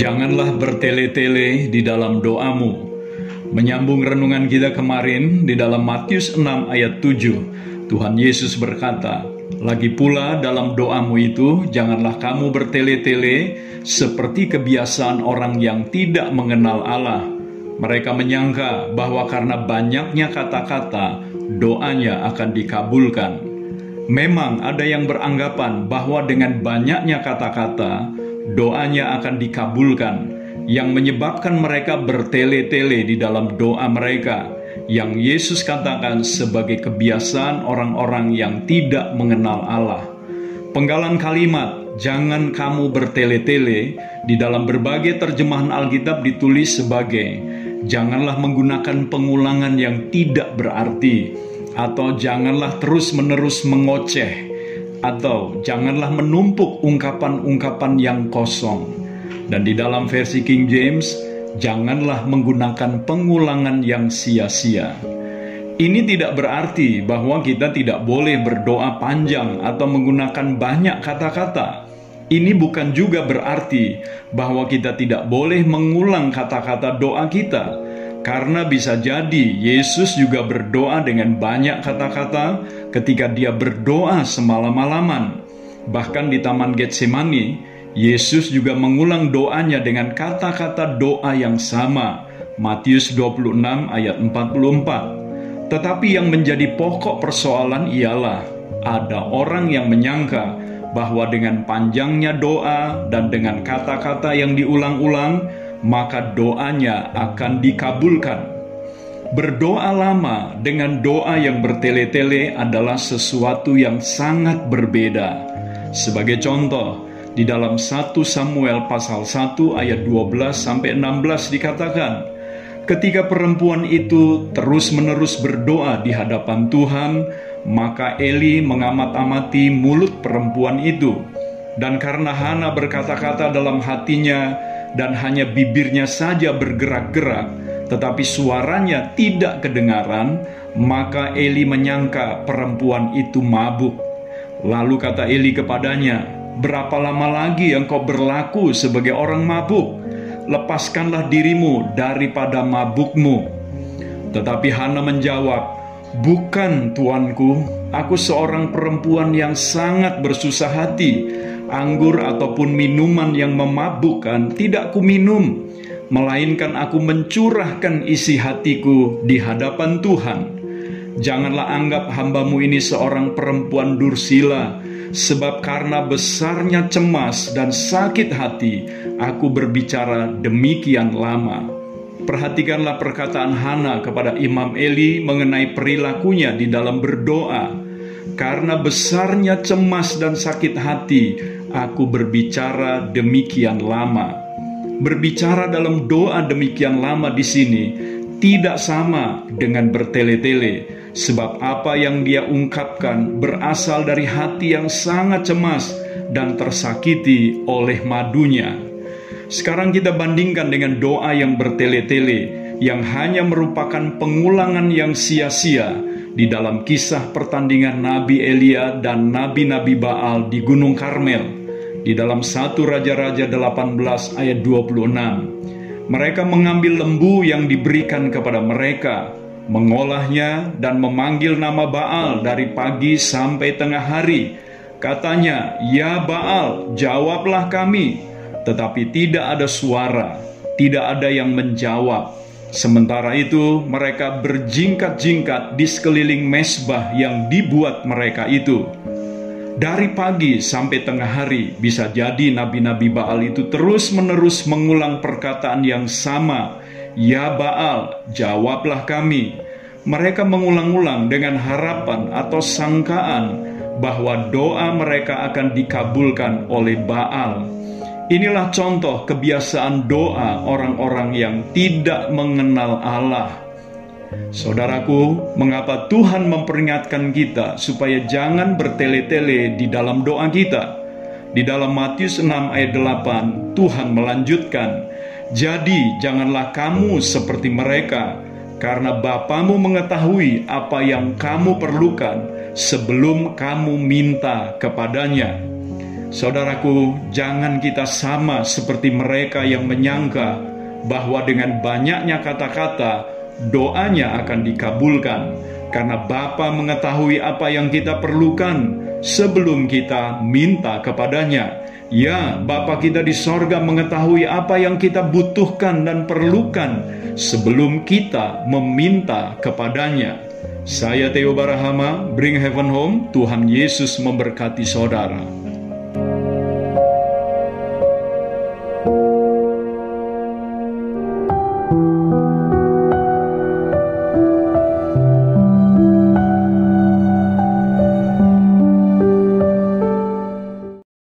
Janganlah bertele-tele di dalam doamu. Menyambung renungan kita kemarin di dalam Matius 6 ayat 7, Tuhan Yesus berkata, lagi pula dalam doamu itu janganlah kamu bertele-tele seperti kebiasaan orang yang tidak mengenal Allah. Mereka menyangka bahwa karena banyaknya kata-kata, doanya akan dikabulkan. Memang ada yang beranggapan bahwa dengan banyaknya kata-kata, doanya akan dikabulkan, yang menyebabkan mereka bertele-tele di dalam doa mereka, yang Yesus katakan sebagai kebiasaan orang-orang yang tidak mengenal Allah. Penggalan kalimat "jangan kamu bertele-tele" di dalam berbagai terjemahan Alkitab ditulis sebagai "janganlah menggunakan pengulangan yang tidak berarti" atau "janganlah terus-menerus mengoceh" atau janganlah menumpuk ungkapan-ungkapan yang kosong. Dan di dalam versi King James, janganlah menggunakan pengulangan yang sia-sia. Ini tidak berarti bahwa kita tidak boleh berdoa panjang atau menggunakan banyak kata-kata. Ini bukan juga berarti bahwa kita tidak boleh mengulang kata-kata doa kita karena bisa jadi Yesus juga berdoa dengan banyak kata-kata ketika dia berdoa semalam-malaman. Bahkan di Taman Getsemani, Yesus juga mengulang doanya dengan kata-kata doa yang sama. Matius 26 ayat 44. Tetapi yang menjadi pokok persoalan ialah ada orang yang menyangka bahwa dengan panjangnya doa dan dengan kata-kata yang diulang-ulang, maka doanya akan dikabulkan. Berdoa lama dengan doa yang bertele-tele adalah sesuatu yang sangat berbeda. Sebagai contoh, di dalam 1 Samuel pasal 1 ayat 12 sampai 16 dikatakan, ketika perempuan itu terus-menerus berdoa di hadapan Tuhan, maka Eli mengamat-amati mulut perempuan itu. Dan karena Hana berkata-kata dalam hatinya, dan hanya bibirnya saja bergerak-gerak, tetapi suaranya tidak kedengaran, maka Eli menyangka perempuan itu mabuk. Lalu kata Eli kepadanya, "Berapa lama lagi engkau berlaku sebagai orang mabuk? Lepaskanlah dirimu daripada mabukmu." Tetapi Hana menjawab, "Bukan, tuanku, aku seorang perempuan yang sangat bersusah hati." anggur ataupun minuman yang memabukkan tidak kuminum, melainkan aku mencurahkan isi hatiku di hadapan Tuhan. Janganlah anggap hambamu ini seorang perempuan dursila, sebab karena besarnya cemas dan sakit hati, aku berbicara demikian lama. Perhatikanlah perkataan Hana kepada Imam Eli mengenai perilakunya di dalam berdoa. Karena besarnya cemas dan sakit hati, aku berbicara demikian lama. Berbicara dalam doa demikian lama di sini tidak sama dengan bertele-tele, sebab apa yang dia ungkapkan berasal dari hati yang sangat cemas dan tersakiti oleh madunya. Sekarang kita bandingkan dengan doa yang bertele-tele yang hanya merupakan pengulangan yang sia-sia di dalam kisah pertandingan Nabi Elia dan Nabi-Nabi Baal di Gunung Karmel di dalam satu Raja-Raja 18 ayat 26. Mereka mengambil lembu yang diberikan kepada mereka, mengolahnya dan memanggil nama Baal dari pagi sampai tengah hari. Katanya, "Ya Baal, jawablah kami." Tetapi tidak ada suara, tidak ada yang menjawab. Sementara itu, mereka berjingkat-jingkat di sekeliling mesbah yang dibuat mereka itu. Dari pagi sampai tengah hari, bisa jadi nabi-nabi Baal itu terus-menerus mengulang perkataan yang sama. Ya Baal, jawablah kami. Mereka mengulang-ulang dengan harapan atau sangkaan bahwa doa mereka akan dikabulkan oleh Baal. Inilah contoh kebiasaan doa orang-orang yang tidak mengenal Allah. Saudaraku, mengapa Tuhan memperingatkan kita supaya jangan bertele-tele di dalam doa kita? Di dalam Matius 6 ayat 8, Tuhan melanjutkan, Jadi janganlah kamu seperti mereka, karena Bapamu mengetahui apa yang kamu perlukan sebelum kamu minta kepadanya. Saudaraku, jangan kita sama seperti mereka yang menyangka bahwa dengan banyaknya kata-kata doanya akan dikabulkan karena Bapa mengetahui apa yang kita perlukan sebelum kita minta kepadanya. Ya, Bapa kita di sorga mengetahui apa yang kita butuhkan dan perlukan sebelum kita meminta kepadanya. Saya Theo Barahama, Bring Heaven Home, Tuhan Yesus memberkati saudara.